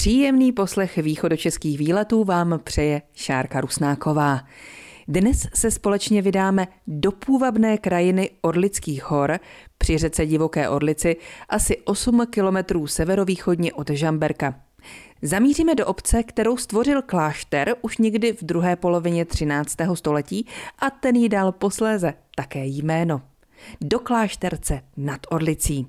Příjemný poslech východočeských výletů vám přeje Šárka Rusnáková. Dnes se společně vydáme do půvabné krajiny Orlických hor při řece Divoké Orlici asi 8 kilometrů severovýchodně od Žamberka. Zamíříme do obce, kterou stvořil klášter už někdy v druhé polovině 13. století a ten jí dal posléze také jméno. Do klášterce nad Orlicí.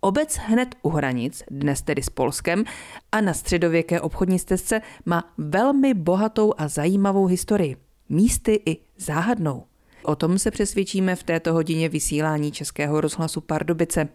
Obec hned u hranic, dnes tedy s Polskem, a na středověké obchodní stezce má velmi bohatou a zajímavou historii. Místy i záhadnou. O tom se přesvědčíme v této hodině vysílání Českého rozhlasu Pardubice.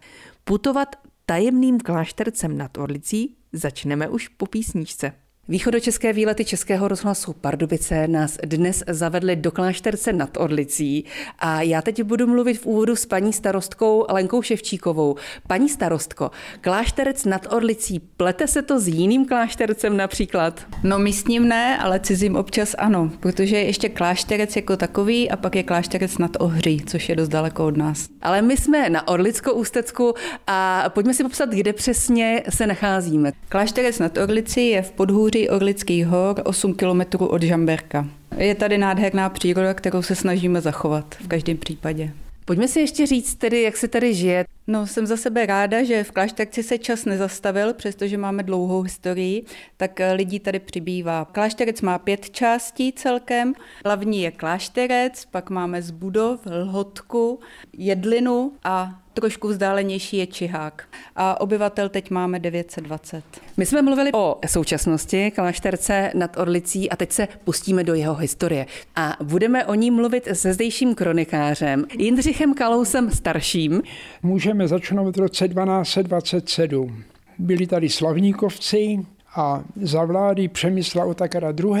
Putovat tajemným kláštercem nad Orlicí začneme už po písničce. Východočeské výlety Českého rozhlasu Pardubice nás dnes zavedly do klášterce nad Orlicí a já teď budu mluvit v úvodu s paní starostkou Lenkou Ševčíkovou. Paní starostko, klášterec nad Orlicí, plete se to s jiným kláštercem například? No místním ne, ale cizím občas ano, protože je ještě klášterec jako takový a pak je klášterec nad Ohří, což je dost daleko od nás. Ale my jsme na Orlicko-Ústecku a pojďme si popsat, kde přesně se nacházíme. Klášterec nad Orlicí je v podhůří podhůří Orlických hor, 8 kilometrů od Žamberka. Je tady nádherná příroda, kterou se snažíme zachovat v každém případě. Pojďme si ještě říct tedy, jak se tady žije. No, jsem za sebe ráda, že v klášterci se čas nezastavil, přestože máme dlouhou historii, tak lidí tady přibývá. Klášterec má pět částí celkem. Hlavní je klášterec, pak máme z budov, lhotku, jedlinu a trošku vzdálenější je Čihák. A obyvatel teď máme 920. My jsme mluvili o současnosti klášterce nad Orlicí a teď se pustíme do jeho historie. A budeme o ní mluvit se zdejším kronikářem Jindřichem Kalousem starším. Můžeme začnout v roce 1227. Byli tady slavníkovci, a za vlády Přemysla Otakara II.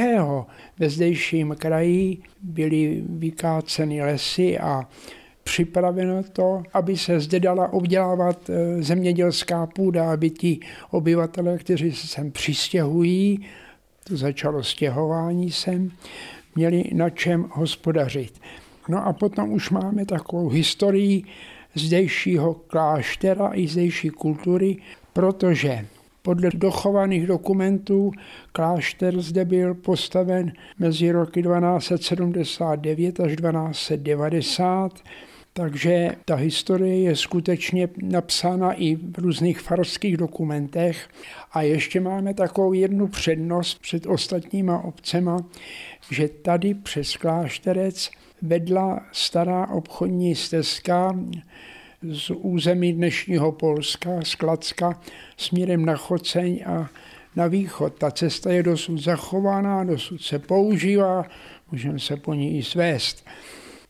ve zdejším kraji byly vykáceny lesy a připraveno to, aby se zde dala obdělávat eh, zemědělská půda, aby ti obyvatelé, kteří se sem přistěhují, to začalo stěhování sem, měli na čem hospodařit. No a potom už máme takovou historii zdejšího kláštera i zdejší kultury, protože podle dochovaných dokumentů klášter zde byl postaven mezi roky 1279 až 1290 takže ta historie je skutečně napsána i v různých farských dokumentech. A ještě máme takovou jednu přednost před ostatníma obcema, že tady přes klášterec vedla stará obchodní stezka z území dnešního Polska, z Klacka, směrem na Choceň a na východ. Ta cesta je dosud zachovaná, dosud se používá, můžeme se po ní i svést.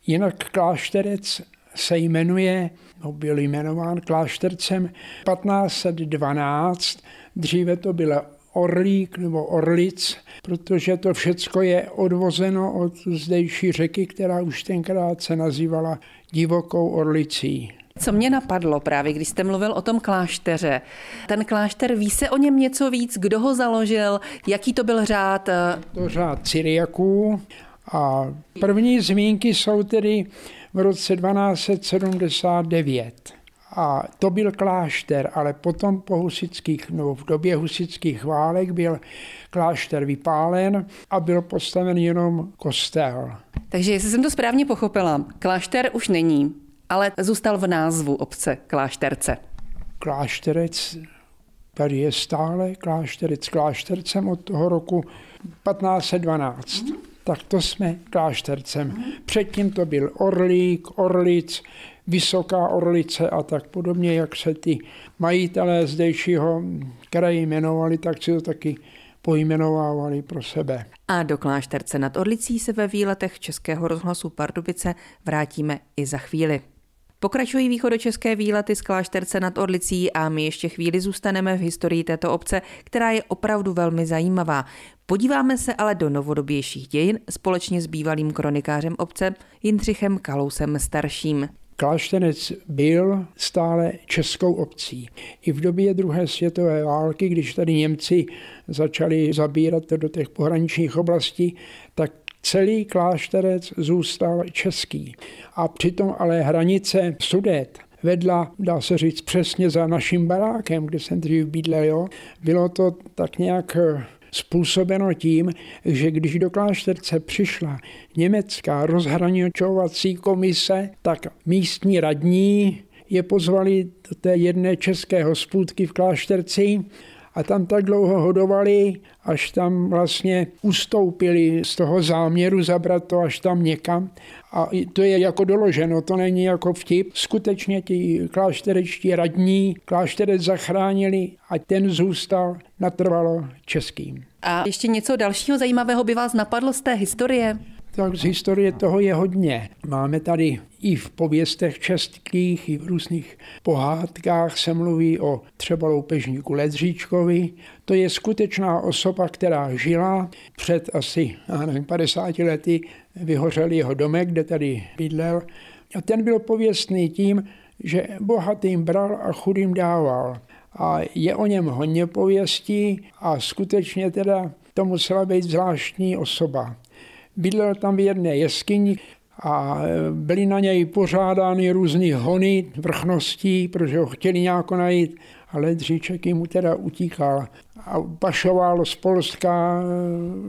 Jinak klášterec se jmenuje, no byl jmenován kláštercem 1512, dříve to byla Orlík nebo Orlic, protože to všecko je odvozeno od zdejší řeky, která už tenkrát se nazývala divokou Orlicí. Co mě napadlo právě, když jste mluvil o tom klášteře. Ten klášter, ví se o něm něco víc? Kdo ho založil? Jaký to byl řád? To řád Cyriaků a první zmínky jsou tedy v roce 1279. A to byl klášter, ale potom po husických, no v době husických válek byl klášter vypálen a byl postaven jenom kostel. Takže jestli jsem to správně pochopila, klášter už není, ale zůstal v názvu obce Klášterce. Klášterec tady je stále, klášterec kláštercem od toho roku 1512. Mm-hmm tak to jsme kláštercem. Předtím to byl Orlík, Orlic, Vysoká Orlice a tak podobně, jak se ty majitelé zdejšího kraje jmenovali, tak si to taky pojmenovávali pro sebe. A do klášterce nad Orlicí se ve výletech Českého rozhlasu Pardubice vrátíme i za chvíli. Pokračují východočeské výlety z klášterce nad Orlicí a my ještě chvíli zůstaneme v historii této obce, která je opravdu velmi zajímavá. Podíváme se ale do novodobějších dějin společně s bývalým kronikářem obce Jindřichem Kalousem starším. Klášterec byl stále českou obcí. I v době druhé světové války, když tady Němci začali zabírat do těch pohraničních oblastí, tak celý klášterec zůstal český. A přitom ale hranice Sudet vedla, dá se říct, přesně za naším barákem, kde jsem dřív bydlel. Jo. Bylo to tak nějak způsobeno tím, že když do klášterce přišla německá rozhraničovací komise, tak místní radní je pozvali do té jedné české hospůdky v klášterci a tam tak dlouho hodovali, až tam vlastně ustoupili z toho záměru zabrat to až tam někam. A to je jako doloženo, to není jako vtip. Skutečně ti klášterečtí radní klášterec zachránili a ten zůstal natrvalo českým. A ještě něco dalšího zajímavého by vás napadlo z té historie? Tak z historie toho je hodně. Máme tady i v pověstech českých, i v různých pohádkách se mluví o třeba loupežníku Ledříčkovi. To je skutečná osoba, která žila před asi nevím, 50 lety, vyhořel jeho domek, kde tady bydlel. A ten byl pověstný tím, že bohatým bral a chudým dával. A je o něm hodně pověstí a skutečně teda to musela být zvláštní osoba. Bydlel tam v jedné jeskyni a byly na něj pořádány různé hony vrchností, protože ho chtěli nějak najít, ale Dříček jim teda utíkal a pašoval z Polska,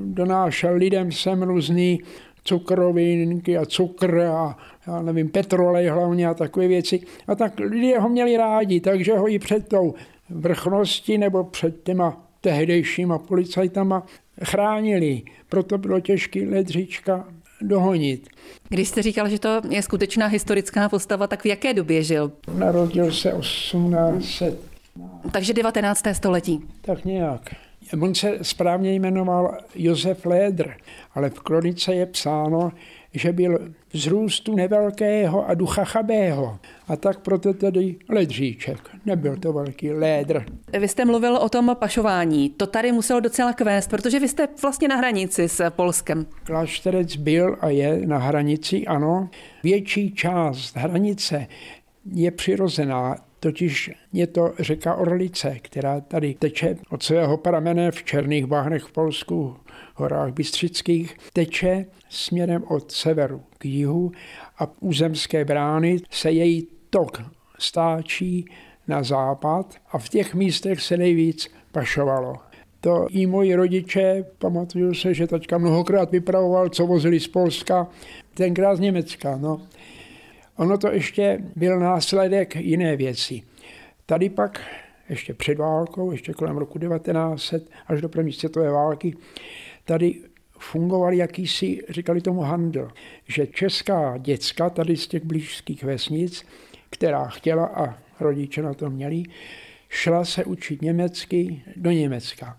donášel lidem sem různý cukrovinky a cukr a já nevím, petrolej hlavně a takové věci. A tak lidé ho měli rádi, takže ho i před tou vrchností nebo před těma tehdejšíma policajtama chránili. Proto bylo těžké Ledřička dohonit. Když jste říkal, že to je skutečná historická postava, tak v jaké době žil? Narodil se 1800. Takže 19. století. Tak nějak. On se správně jmenoval Josef Lédr, ale v kronice je psáno, že byl vzrůstu nevelkého a ducha chabého. A tak proto tedy ledříček. Nebyl to velký lédr. Vy jste mluvil o tom pašování. To tady muselo docela kvést, protože vy jste vlastně na hranici s Polskem. Klášterec byl a je na hranici, ano. Větší část hranice je přirozená, totiž je to řeka Orlice, která tady teče od svého pramene v Černých báhnech v Polsku, horách Bystřických, teče směrem od severu k jihu a územské brány se její tok stáčí na západ a v těch místech se nejvíc pašovalo. To i moji rodiče, pamatuju se, že taťka mnohokrát vypravoval, co vozili z Polska, tenkrát z Německa. No. Ono to ještě byl následek jiné věci. Tady pak ještě před válkou, ještě kolem roku 1900 až do první světové války, tady fungoval jakýsi, říkali tomu handel, že česká děcka tady z těch blížských vesnic, která chtěla a rodiče na to měli, šla se učit německy do Německa.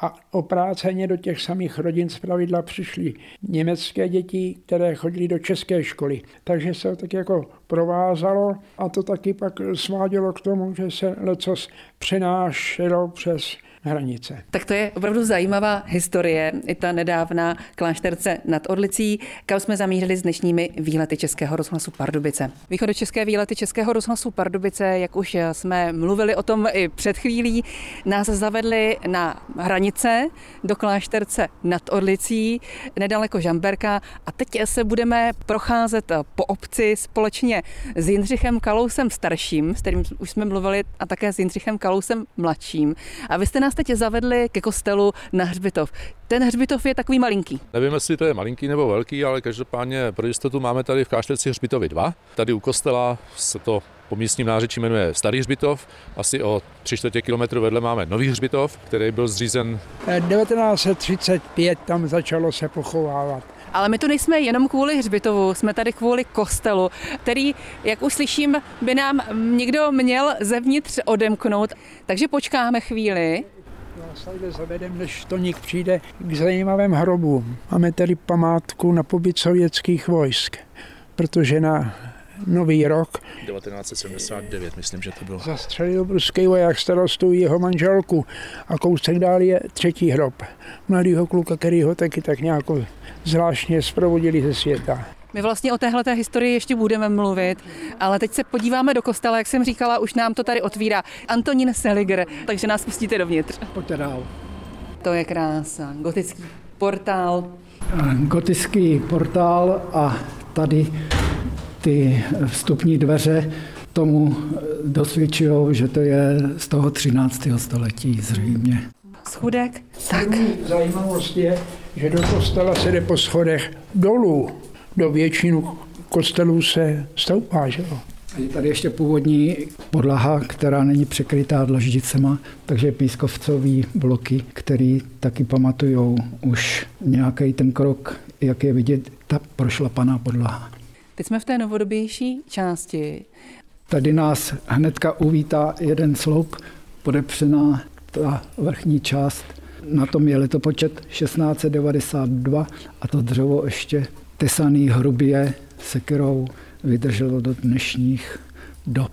A opráceně do těch samých rodin zpravidla přišly německé děti, které chodily do české školy. Takže se to tak jako provázalo a to taky pak svádělo k tomu, že se lecos přenášelo přes hranice. Tak to je opravdu zajímavá historie, i ta nedávná klášterce nad Orlicí, kam jsme zamířili s dnešními výlety Českého rozhlasu Pardubice. Východočeské výlety Českého rozhlasu Pardubice, jak už jsme mluvili o tom i před chvílí, nás zavedli na hranice do klášterce nad Orlicí, nedaleko Žamberka a teď se budeme procházet po obci společně s Jindřichem Kalousem starším, s kterým už jsme mluvili, a také s Jindřichem Kalousem mladším. A vy jste nás teď zavedli ke kostelu na hřbitov. Ten hřbitov je takový malinký. Nevím, jestli to je malinký nebo velký, ale každopádně pro jistotu máme tady v Kášterci hřbitovy dva. Tady u kostela se to po místním nářečí jmenuje Starý hřbitov. Asi o 3 čtvrtě kilometru vedle máme Nový hřbitov, který byl zřízen. 1935 tam začalo se pochovávat. Ale my tu nejsme jenom kvůli hřbitovu, jsme tady kvůli kostelu, který, jak už slyším, by nám někdo měl zevnitř odemknout. Takže počkáme chvíli vás takhle zavedem, než to nik přijde k zajímavým hrobům. Máme tady památku na pobyt sovětských vojsk, protože na nový rok. 1979, myslím, že to bylo. Zastřelil ruský voják starostu jeho manželku a kousek dál je třetí hrob. Mladýho kluka, který ho taky tak nějak zvláštně zprovodili ze světa. My vlastně o téhle historii ještě budeme mluvit, ale teď se podíváme do kostela, jak jsem říkala, už nám to tady otvírá Antonín Seliger, takže nás pustíte dovnitř. Pojďte dál. To je krása, gotický portál. Gotický portál a tady ty vstupní dveře tomu dosvědčují, že to je z toho 13. století zřejmě. Schudek? Tak. Zajímavost je, že do kostela se jde po schodech dolů. Do většinu kostelů se stoupá, že jo? Je tady ještě původní podlaha, která není překrytá dlaždicema, takže pískovcový bloky, který taky pamatují už nějaký ten krok, jak je vidět, ta prošlapaná podlaha. Teď jsme v té novodobější části. Tady nás hnedka uvítá jeden sloup, podepřená ta vrchní část. Na tom je letopočet 1692 a to dřevo ještě tesaný hrubě sekerou vydrželo do dnešních dob.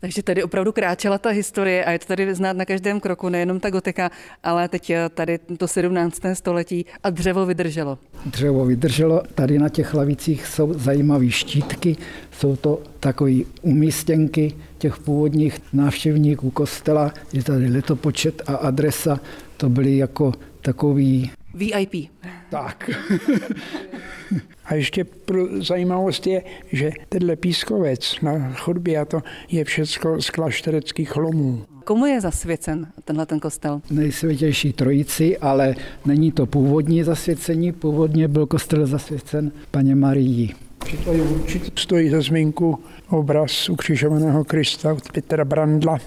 Takže tady opravdu kráčela ta historie a je to tady znát na každém kroku, nejenom ta gotika, ale teď tady to 17. století a dřevo vydrželo. Dřevo vydrželo, tady na těch lavicích jsou zajímavé štítky, jsou to takové umístěnky těch původních návštěvníků kostela, je tady letopočet a adresa, to byly jako takový VIP. Tak. A ještě pro zajímavost je, že tenhle pískovec na chodbě a to je všecko z kláštereckých lomů. Komu je zasvěcen tenhle ten kostel? Nejsvětější trojici, ale není to původní zasvěcení. Původně byl kostel zasvěcen paně Marii. Tady určitě stojí za zmínku obraz ukřižovaného Krista od Petra Brandla.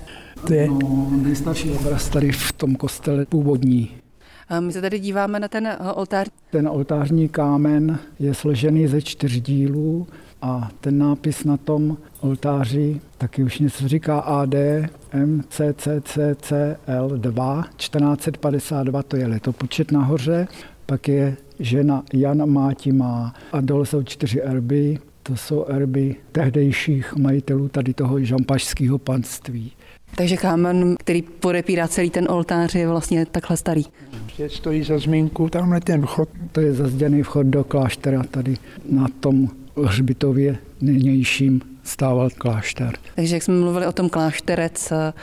To je no, nejstarší obraz tady v tom kostele původní. My se tady díváme na ten oltář. Ten oltářní kámen je složený ze čtyř dílů a ten nápis na tom oltáři taky už něco říká AD MCCCCL2 1452, to je letopočet nahoře, pak je žena Jan Máti má a dole jsou čtyři erby, to jsou erby tehdejších majitelů tady toho žampašského panství. Takže kámen, který podepírá celý ten oltář, je vlastně takhle starý. Je stojí za zmínku tamhle ten vchod. To je zazděný vchod do kláštera tady na tom hřbitově nynějším stával klášter. Takže jak jsme mluvili o tom klášterec, eh,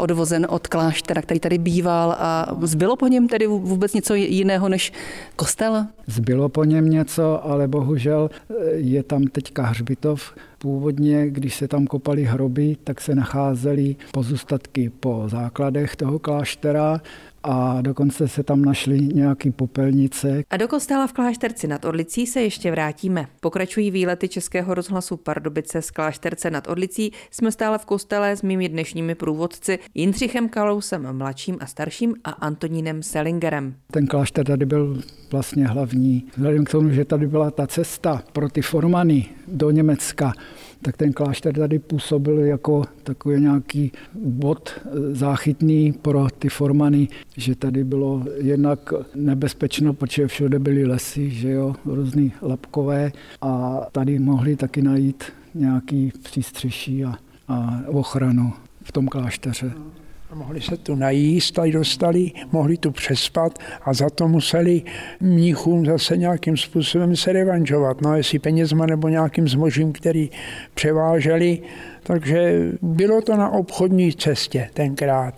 odvozen od kláštera, který tady býval a zbylo po něm tedy vůbec něco jiného než kostel? Zbylo po něm něco, ale bohužel eh, je tam teďka hřbitov. Původně, když se tam kopaly hroby, tak se nacházely pozůstatky po základech toho kláštera a dokonce se tam našly nějaký popelnice. A do kostela v Klášterci nad Orlicí se ještě vrátíme. Pokračují výlety Českého rozhlasu Pardubice z Klášterce nad Orlicí. Jsme stále v kostele s mými dnešními průvodci Jindřichem Kalousem mladším a starším a Antonínem Selingerem. Ten klášter tady byl vlastně hlavní. Vzhledem k tomu, že tady byla ta cesta pro ty formany do Německa, tak ten klášter tady působil jako takový nějaký bod záchytný pro ty formany, že tady bylo jednak nebezpečno, protože všude byly lesy, že jo, různý lapkové a tady mohli taky najít nějaký přístřeší a, a ochranu v tom klášteře. Mohli se tu najíst, tady dostali, mohli tu přespat a za to museli mnichům zase nějakým způsobem se revanžovat. No, jestli penězma nebo nějakým zmožím, který převáželi. Takže bylo to na obchodní cestě tenkrát.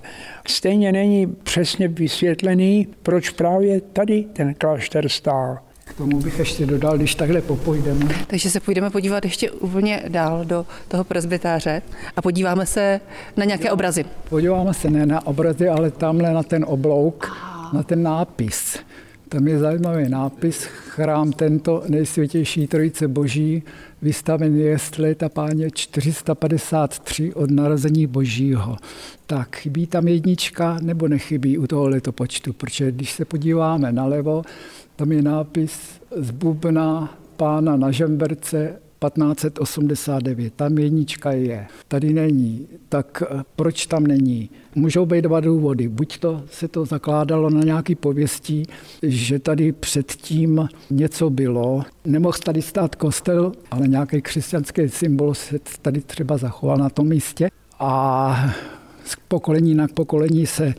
Stejně není přesně vysvětlený, proč právě tady ten klášter stál. K tomu bych ještě dodal, když takhle popojdeme. Takže se půjdeme podívat ještě úplně dál do toho presbytáře a podíváme se na nějaké obrazy. Podíváme se ne na obrazy, ale tamhle na ten oblouk, na ten nápis. Tam je zajímavý nápis, chrám tento nejsvětější trojice boží, vystaven je leta páně 453 od narození božího. Tak chybí tam jednička nebo nechybí u toho letopočtu, protože když se podíváme nalevo, tam je nápis z bubna pána na Žemberce 1589. Tam jednička je, tady není. Tak eh, proč tam není? Můžou být dva důvody. Buď to se to zakládalo na nějaký pověstí, že tady předtím něco bylo. Nemohl tady stát kostel, ale nějaký křesťanský symbol se tady třeba zachoval na tom místě. A z pokolení na pokolení se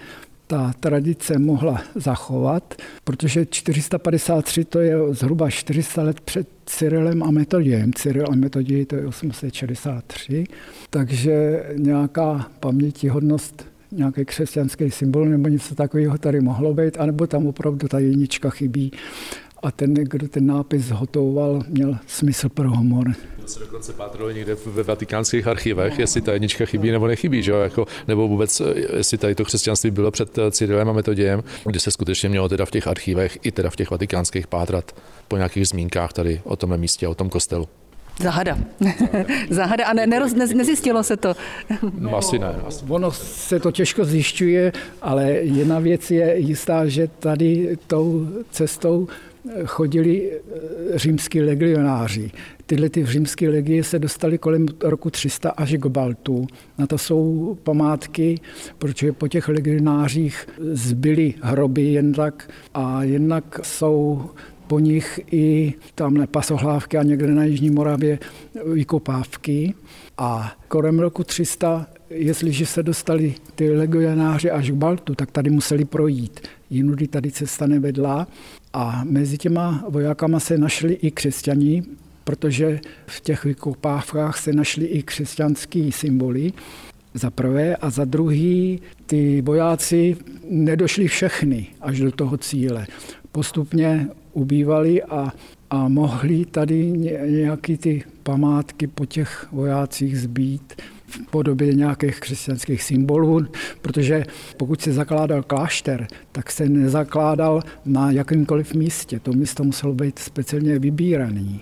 ta tradice mohla zachovat, protože 453 to je zhruba 400 let před Cyrilem a Metodiem. Cyril a Metodij to je 863, takže nějaká pamětihodnost nějaký křesťanský symbol nebo něco takového tady mohlo být, anebo tam opravdu ta jednička chybí. A ten, kdo ten nápis hotoval, měl smysl pro humor. To se dokonce pátralo někde ve vatikánských archivech, jestli ta jednička chybí nebo nechybí, že jo? Jako, nebo vůbec, jestli tady to křesťanství bylo před Cyrilem a Metodějem, kdy se skutečně mělo teda v těch archivech i teda v těch vatikánských pátrat po nějakých zmínkách tady o tomhle místě, o tom kostelu. Zahada. Zahada a ne, neroz, ne, nezjistilo se to. No, asi ne. Asi. Ono se to těžko zjišťuje, ale jedna věc je jistá, že tady tou cestou chodili eh, římský legionáři. Tyhle ty římské legie se dostaly kolem roku 300 až k Baltu. Na to jsou památky, protože po těch legionářích zbyly hroby jen tak a jednak jsou po nich i tamhle pasohlávky a někde na Jižní Moravě vykopávky. A kolem roku 300, jestliže se dostali ty legionáři až k Baltu, tak tady museli projít. Jinudy tady cesta nevedla a mezi těma vojákama se našli i křesťaní, protože v těch vykopávkách se našly i křesťanské symboly za prvé a za druhý ty vojáci nedošli všechny až do toho cíle. Postupně ubývali a, a mohli tady nějaký ty památky po těch vojácích zbýt v podobě nějakých křesťanských symbolů, protože pokud se zakládal klášter, tak se nezakládal na jakýmkoliv místě. To místo muselo být speciálně vybíraný.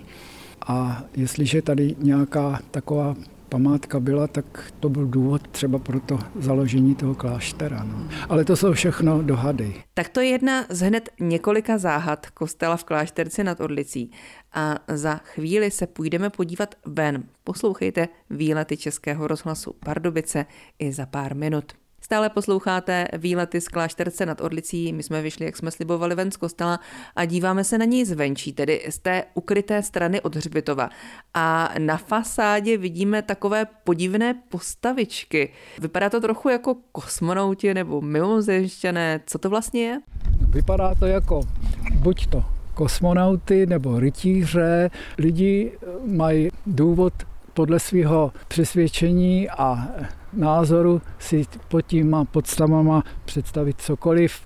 A jestliže tady nějaká taková památka byla, tak to byl důvod třeba pro to založení toho kláštera. No. Ale to jsou všechno dohady. Tak to je jedna z hned několika záhad kostela v klášterci nad Orlicí. A za chvíli se půjdeme podívat ven. Poslouchejte výlety Českého rozhlasu Pardubice i za pár minut. Stále posloucháte výlety z klášterce nad Orlicí. My jsme vyšli, jak jsme slibovali, ven z kostela a díváme se na něj zvenčí, tedy z té ukryté strany od hřbitova. A na fasádě vidíme takové podivné postavičky. Vypadá to trochu jako kosmonauti nebo mimozemšťané. Co to vlastně je? Vypadá to jako buď to kosmonauty nebo rytíře. Lidi mají důvod podle svého přesvědčení a názoru si pod těma podstavama představit cokoliv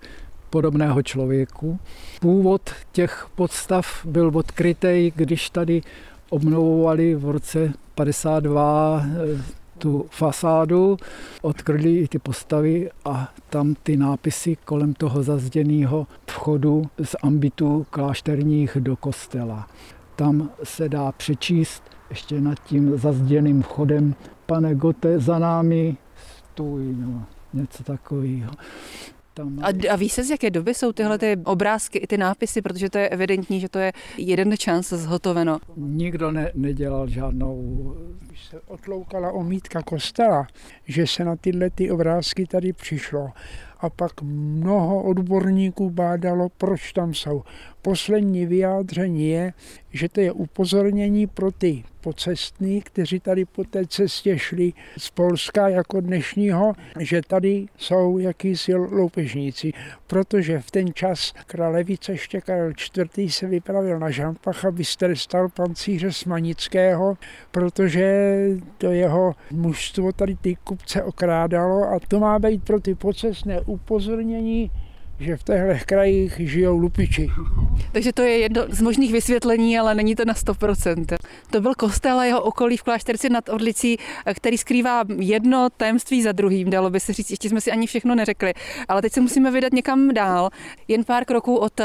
podobného člověku. Původ těch podstav byl odkrytý, když tady obnovovali v roce 52 eh, tu fasádu, odkryli i ty postavy a tam ty nápisy kolem toho zazděného vchodu z ambitu klášterních do kostela. Tam se dá přečíst ještě nad tím zazděným vchodem pane Gote, za námi stůj, no, něco takového. Tam... A, a ví se, z jaké doby jsou tyhle ty obrázky i ty nápisy, protože to je evidentní, že to je jeden čas zhotoveno. Nikdo ne, nedělal žádnou... Když se otloukala omítka kostela, že se na tyhle ty obrázky tady přišlo a pak mnoho odborníků bádalo, proč tam jsou. Poslední vyjádření je, že to je upozornění pro ty pocestní, kteří tady po té cestě šli z Polska jako dnešního, že tady jsou jakýsi loupežníci, protože v ten čas králevice ještě Karel IV. se vypravil na Žampach, aby strestal pancíře Smanického, protože to jeho mužstvo tady ty kupce okrádalo a to má být pro ty pocestné upozornění, že v těchto krajích žijou lupiči. Takže to je jedno z možných vysvětlení, ale není to na 100%. To byl kostel a jeho okolí v klášterci nad Orlicí, který skrývá jedno tajemství za druhým, dalo by se říct. Ještě jsme si ani všechno neřekli. Ale teď se musíme vydat někam dál. Jen pár kroků od eh,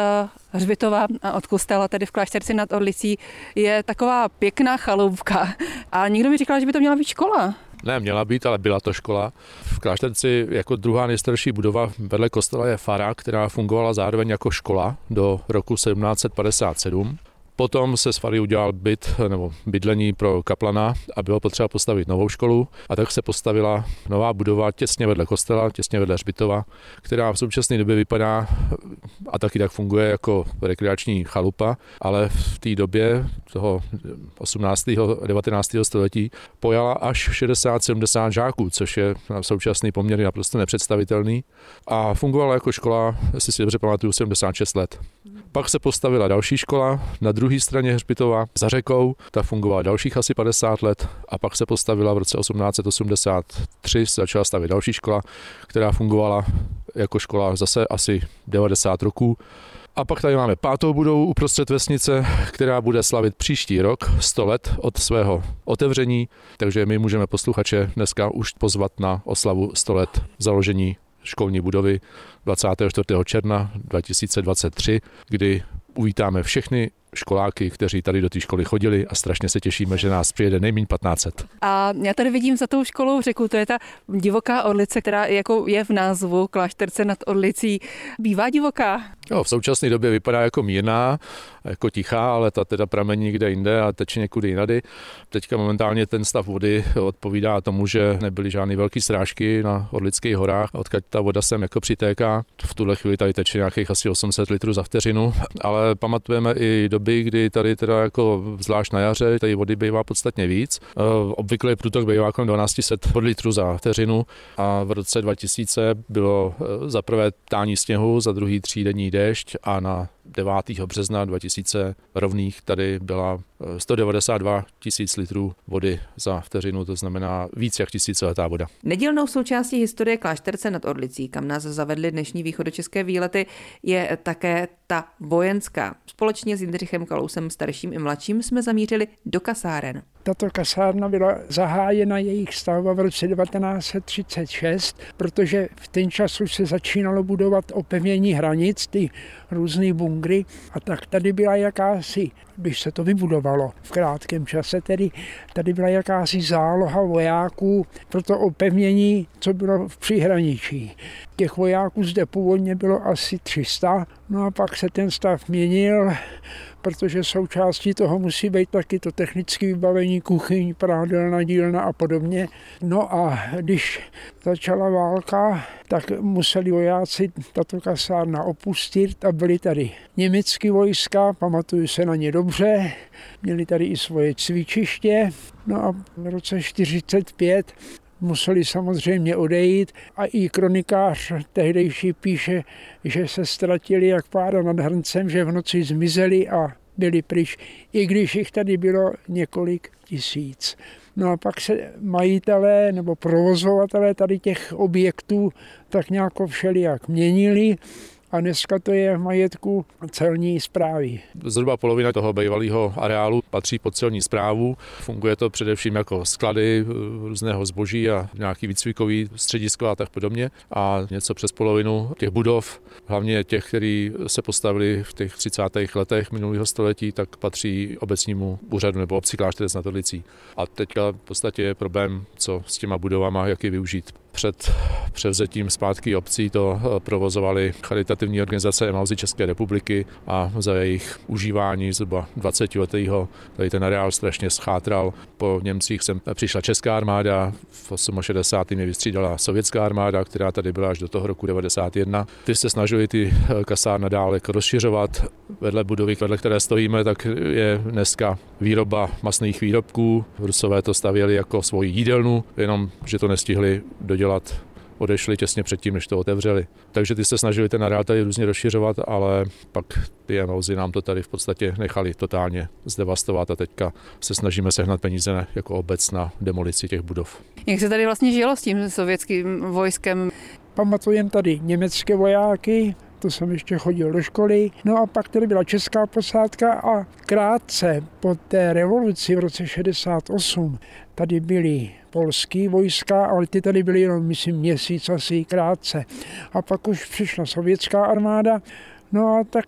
Hřbitova a od kostela, tedy v klášterci nad Orlicí, je taková pěkná chaloupka. A někdo mi říkal, že by to měla být škola. Ne, měla být, ale byla to škola. V Klášterci jako druhá nejstarší budova vedle kostela je fara, která fungovala zároveň jako škola do roku 1757. Potom se z Fary udělal byt nebo bydlení pro kaplana a bylo potřeba postavit novou školu a tak se postavila nová budova těsně vedle kostela, těsně vedle Hřbitova, která v současné době vypadá a taky tak funguje jako rekreační chalupa, ale v té době toho 18. 19. století pojala až 60-70 žáků, což je v současný poměr naprosto nepředstavitelný a fungovala jako škola, jestli si dobře pamatuju, 76 let. Pak se postavila další škola na druhé straně Hřbitova za řekou, ta fungovala dalších asi 50 let a pak se postavila v roce 1883, se začala stavět další škola, která fungovala jako škola zase asi 90 roků A pak tady máme pátou budovu uprostřed vesnice, která bude slavit příští rok 100 let od svého otevření, takže my můžeme posluchače dneska už pozvat na oslavu 100 let založení školní budovy 24. června 2023, kdy uvítáme všechny školáky, kteří tady do té školy chodili a strašně se těšíme, že nás přijede nejméně 1500. A já tady vidím za tou školou řeku, to je ta divoká orlice, která jako je v názvu klášterce nad Orlicí. Bývá divoká? Jo, v současné době vypadá jako mírná, jako tichá, ale ta teda pramení někde jinde a teče někudy jinady. Teďka momentálně ten stav vody odpovídá tomu, že nebyly žádné velké srážky na Orlických horách, odkud ta voda sem jako přitéká. V tuhle chvíli tady teče nějakých asi 800 litrů za vteřinu, ale pamatujeme i doby, kdy tady teda jako zvlášť na jaře, tady vody bývá podstatně víc. E, obvykle průtok bývá kolem 1200 litrů za vteřinu a v roce 2000 bylo e, za prvé tání sněhu, za druhý třídenní déšť a na 9. března 2000 rovných tady byla 192 tisíc litrů vody za vteřinu, to znamená víc jak tisíciletá voda. Nedílnou součástí historie klášterce nad Orlicí, kam nás zavedly dnešní východočeské výlety, je také ta vojenská. Společně s Jindřichem Kalousem starším i mladším jsme zamířili do kasáren. Tato kasárna byla zahájena jejich stavba v roce 1936, protože v ten čas už se začínalo budovat opevnění hranic, ty různé bungry a tak tady byla jakási, když se to vybudovalo v krátkém čase, tedy tady byla jakási záloha vojáků pro to opevnění, co bylo v příhraničí. Těch vojáků zde původně bylo asi 300, no a pak se ten stav měnil, protože součástí toho musí být taky to technické vybavení, kuchyň, prádelna, dílna a podobně. No a když začala válka, tak museli vojáci tato kasárna opustit a byli tady německé vojska, pamatuju se na ně dobře, měli tady i svoje cvičiště, no a v roce 45 museli samozřejmě odejít a i kronikář tehdejší píše, že se ztratili jak páda nad hrncem, že v noci zmizeli a byli pryč, i když jich tady bylo několik tisíc. No a pak se majitelé nebo provozovatelé tady těch objektů tak nějak všelijak měnili a dneska to je v majetku celní zprávy. Zhruba polovina toho bývalého areálu patří pod celní zprávu. Funguje to především jako sklady eh, různého zboží a nějaký výcvikový středisko a tak podobně. A něco přes polovinu těch budov, hlavně těch, který se postavili v těch 30. letech minulého století, tak patří obecnímu úřadu nebo obci Klášterec na. A teďka v podstatě je problém, co s těma budovama, jak je využít. Před převzetím zpátky obcí to eh, provozovali charitativní organizace Emauzy České republiky a za jejich užívání zhruba 20 letého tady ten areál strašně schátral. Po Němcích sem přišla česká armáda, v 68. je vystřídala sovětská armáda, která tady byla až do toho roku 91. Ty se snažili ty eh, kasárna dále rozšiřovat. Vedle budovy, vedle které stojíme, tak je dneska výroba masných výrobků. Rusové to stavěli jako svoji jídelnu, jenom že to nestihli dodělat dělat, odešli těsně předtím, než to otevřeli. Takže ty se snažili ten areál tady různě rozšiřovat, ale pak ty MOZy nám to tady v podstatě nechali totálně zdevastovat a teďka se snažíme sehnat peníze jako obec na demolici těch budov. Jak se tady vlastně žilo s tím sovětským vojskem? Pamatujem tady německé vojáky, to jsem ještě chodil do školy. No a pak tady byla česká posádka a krátce po té revoluci v roce 68 tady byly polský vojska, ale ty tady byly jenom, myslím, měsíc asi krátce. A pak už přišla sovětská armáda, no a tak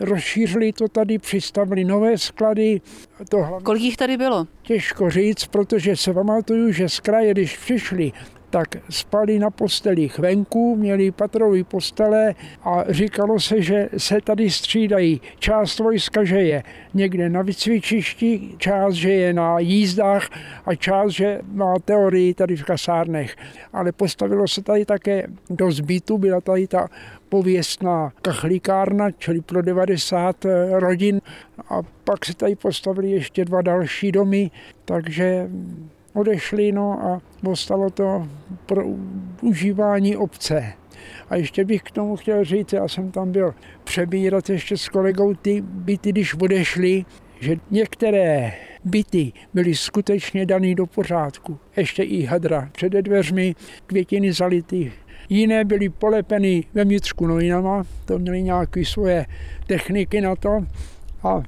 rozšířili to tady, přistavili nové sklady. To Kolik jich tady bylo? Těžko říct, protože se pamatuju, že z kraje, když přišli, tak spali na postelích venku, měli patrové postele a říkalo se, že se tady střídají. Část vojska, že je někde na vycvičišti, část, že je na jízdách a část, že má teorii tady v kasárnech. Ale postavilo se tady také do zbytu, byla tady ta pověstná kachlíkárna, čili pro 90 rodin. A pak se tady postavili ještě dva další domy, takže odešli no a ostalo to pro užívání obce. A ještě bych k tomu chtěl říct, já jsem tam byl přebírat ještě s kolegou ty byty, když odešli, že některé byty byly skutečně daný do pořádku. Ještě i hadra před dveřmi, květiny zality, Jiné byly polepeny ve vnitřku novinama, to měly nějaké svoje techniky na to. A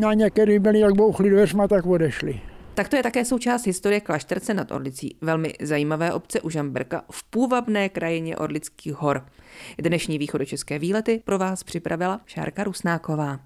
na některý byli, jak bouchli dveřma, tak odešli. Tak to je také součást historie Klašterce nad Orlicí, velmi zajímavé obce u Žamberka v půvabné krajině Orlických hor. Dnešní východočeské výlety pro vás připravila Šárka Rusnáková.